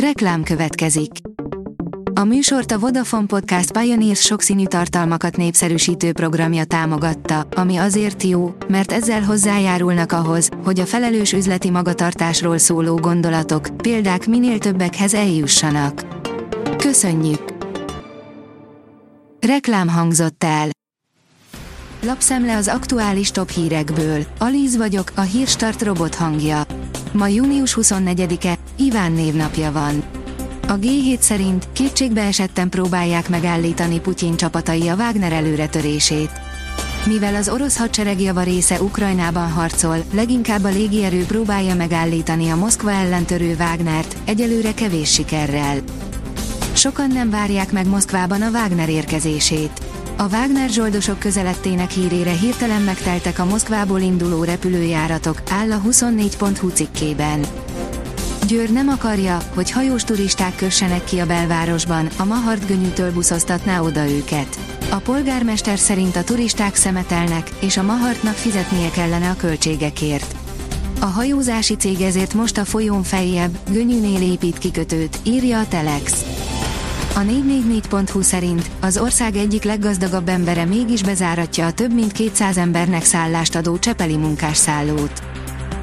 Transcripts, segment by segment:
Reklám következik. A műsort a Vodafone Podcast Pioneers sokszínű tartalmakat népszerűsítő programja támogatta, ami azért jó, mert ezzel hozzájárulnak ahhoz, hogy a felelős üzleti magatartásról szóló gondolatok, példák minél többekhez eljussanak. Köszönjük! Reklám hangzott el. Lapszemle az aktuális top hírekből. Alíz vagyok, a hírstart robot hangja. Ma június 24-e, Iván névnapja van. A G7 szerint kétségbe esetten próbálják megállítani Putyin csapatai a Wagner előretörését. Mivel az orosz hadsereg java része Ukrajnában harcol, leginkább a légierő próbálja megállítani a Moszkva ellentörő Wagnert, egyelőre kevés sikerrel. Sokan nem várják meg Moszkvában a Wagner érkezését. A Wagner zsoldosok közelettének hírére hirtelen megteltek a Moszkvából induló repülőjáratok, áll a 24.hu cikkében. Győr nem akarja, hogy hajós turisták kössenek ki a belvárosban, a Mahart gönyűtől buszoztatná oda őket. A polgármester szerint a turisták szemetelnek, és a Mahartnak fizetnie kellene a költségekért. A hajózási cég ezért most a folyón feljebb, gönyűnél épít kikötőt, írja a Telex. A 444.hu szerint az ország egyik leggazdagabb embere mégis bezáratja a több mint 200 embernek szállást adó Csepeli munkásszállót.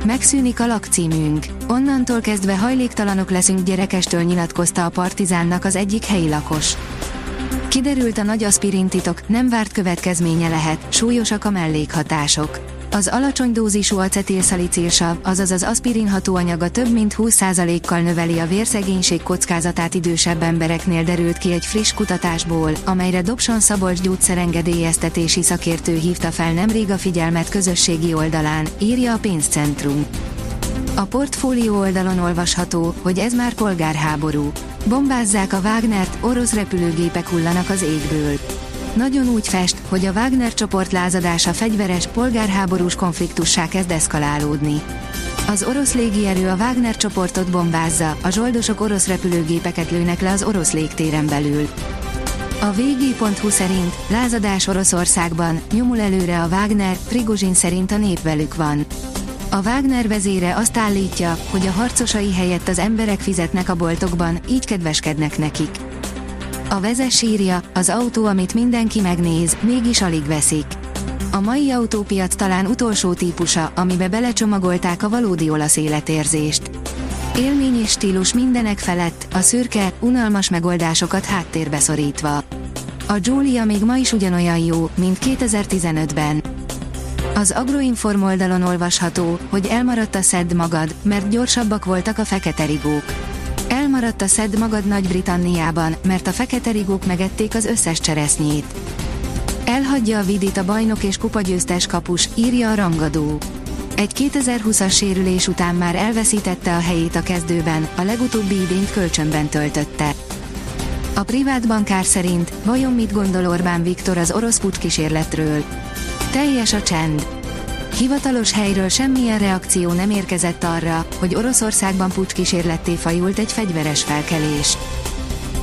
Megszűnik a lakcímünk. Onnantól kezdve hajléktalanok leszünk gyerekestől nyilatkozta a Partizánnak az egyik helyi lakos. Kiderült a nagy aspirintitok, nem várt következménye lehet, súlyosak a mellékhatások. Az alacsony dózisú acetilszalicilsav, azaz az aspirin hatóanyaga több mint 20%-kal növeli a vérszegénység kockázatát idősebb embereknél derült ki egy friss kutatásból, amelyre Dobson Szabolcs gyógyszerengedélyeztetési szakértő hívta fel nemrég a figyelmet közösségi oldalán, írja a pénzcentrum. A portfólió oldalon olvasható, hogy ez már polgárháború. Bombázzák a Wagnert, orosz repülőgépek hullanak az égből. Nagyon úgy fest, hogy a Wagner csoport lázadása fegyveres, polgárháborús konfliktussá kezd eszkalálódni. Az orosz légierő a Wagner csoportot bombázza, a zsoldosok orosz repülőgépeket lőnek le az orosz légtéren belül. A VG.hu szerint lázadás Oroszországban, nyomul előre a Wagner, Prigozsin szerint a nép velük van. A Wagner vezére azt állítja, hogy a harcosai helyett az emberek fizetnek a boltokban, így kedveskednek nekik. A vezes írja, az autó, amit mindenki megnéz, mégis alig veszik. A mai autópiac talán utolsó típusa, amibe belecsomagolták a valódi olasz életérzést. Élmény és stílus mindenek felett, a szürke, unalmas megoldásokat háttérbe szorítva. A Giulia még ma is ugyanolyan jó, mint 2015-ben. Az Agroinform oldalon olvasható, hogy elmaradt a szedd magad, mert gyorsabbak voltak a fekete rigók. Elmaradt a szedd magad Nagy-Britanniában, mert a fekete rigók megették az összes cseresznyét. Elhagyja a vidit a bajnok és kupagyőztes kapus, írja a rangadó. Egy 2020-as sérülés után már elveszítette a helyét a kezdőben, a legutóbbi idényt kölcsönben töltötte. A privát bankár szerint, vajon mit gondol Orbán Viktor az orosz kísérletről? Teljes a csend. Hivatalos helyről semmilyen reakció nem érkezett arra, hogy Oroszországban kísérletté fajult egy fegyveres felkelés.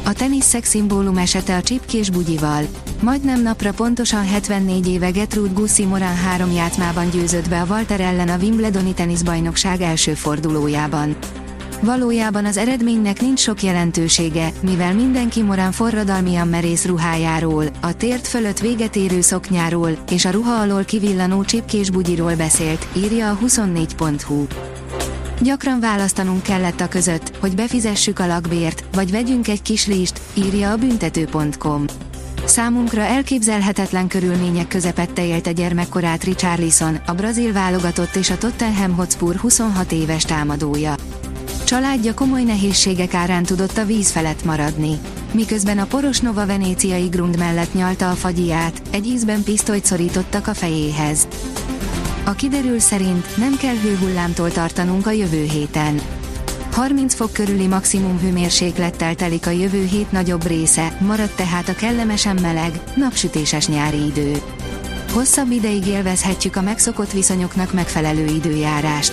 A tenisz szimbólum esete a csipkés bugyival. Majdnem napra pontosan 74 éve Gertrude Gussi Morán három játmában győzött be a Walter ellen a Wimbledoni teniszbajnokság első fordulójában. Valójában az eredménynek nincs sok jelentősége, mivel mindenki morán forradalmian merész ruhájáról, a tért fölött véget érő szoknyáról és a ruha alól kivillanó csipkés bugyiról beszélt, írja a 24.hu. Gyakran választanunk kellett a között, hogy befizessük a lakbért, vagy vegyünk egy kis list, írja a büntető.com. Számunkra elképzelhetetlen körülmények közepette élte gyermekkorát Richarlison, a brazil válogatott és a Tottenham Hotspur 26 éves támadója. Családja komoly nehézségek árán tudott a víz felett maradni. Miközben a poros Nova venéciai grund mellett nyalta a fagyiát, egy ízben pisztolyt szorítottak a fejéhez. A kiderül szerint nem kell hőhullámtól tartanunk a jövő héten. 30 fok körüli maximum hőmérséklettel telik a jövő hét nagyobb része, marad tehát a kellemesen meleg, napsütéses nyári idő. Hosszabb ideig élvezhetjük a megszokott viszonyoknak megfelelő időjárást.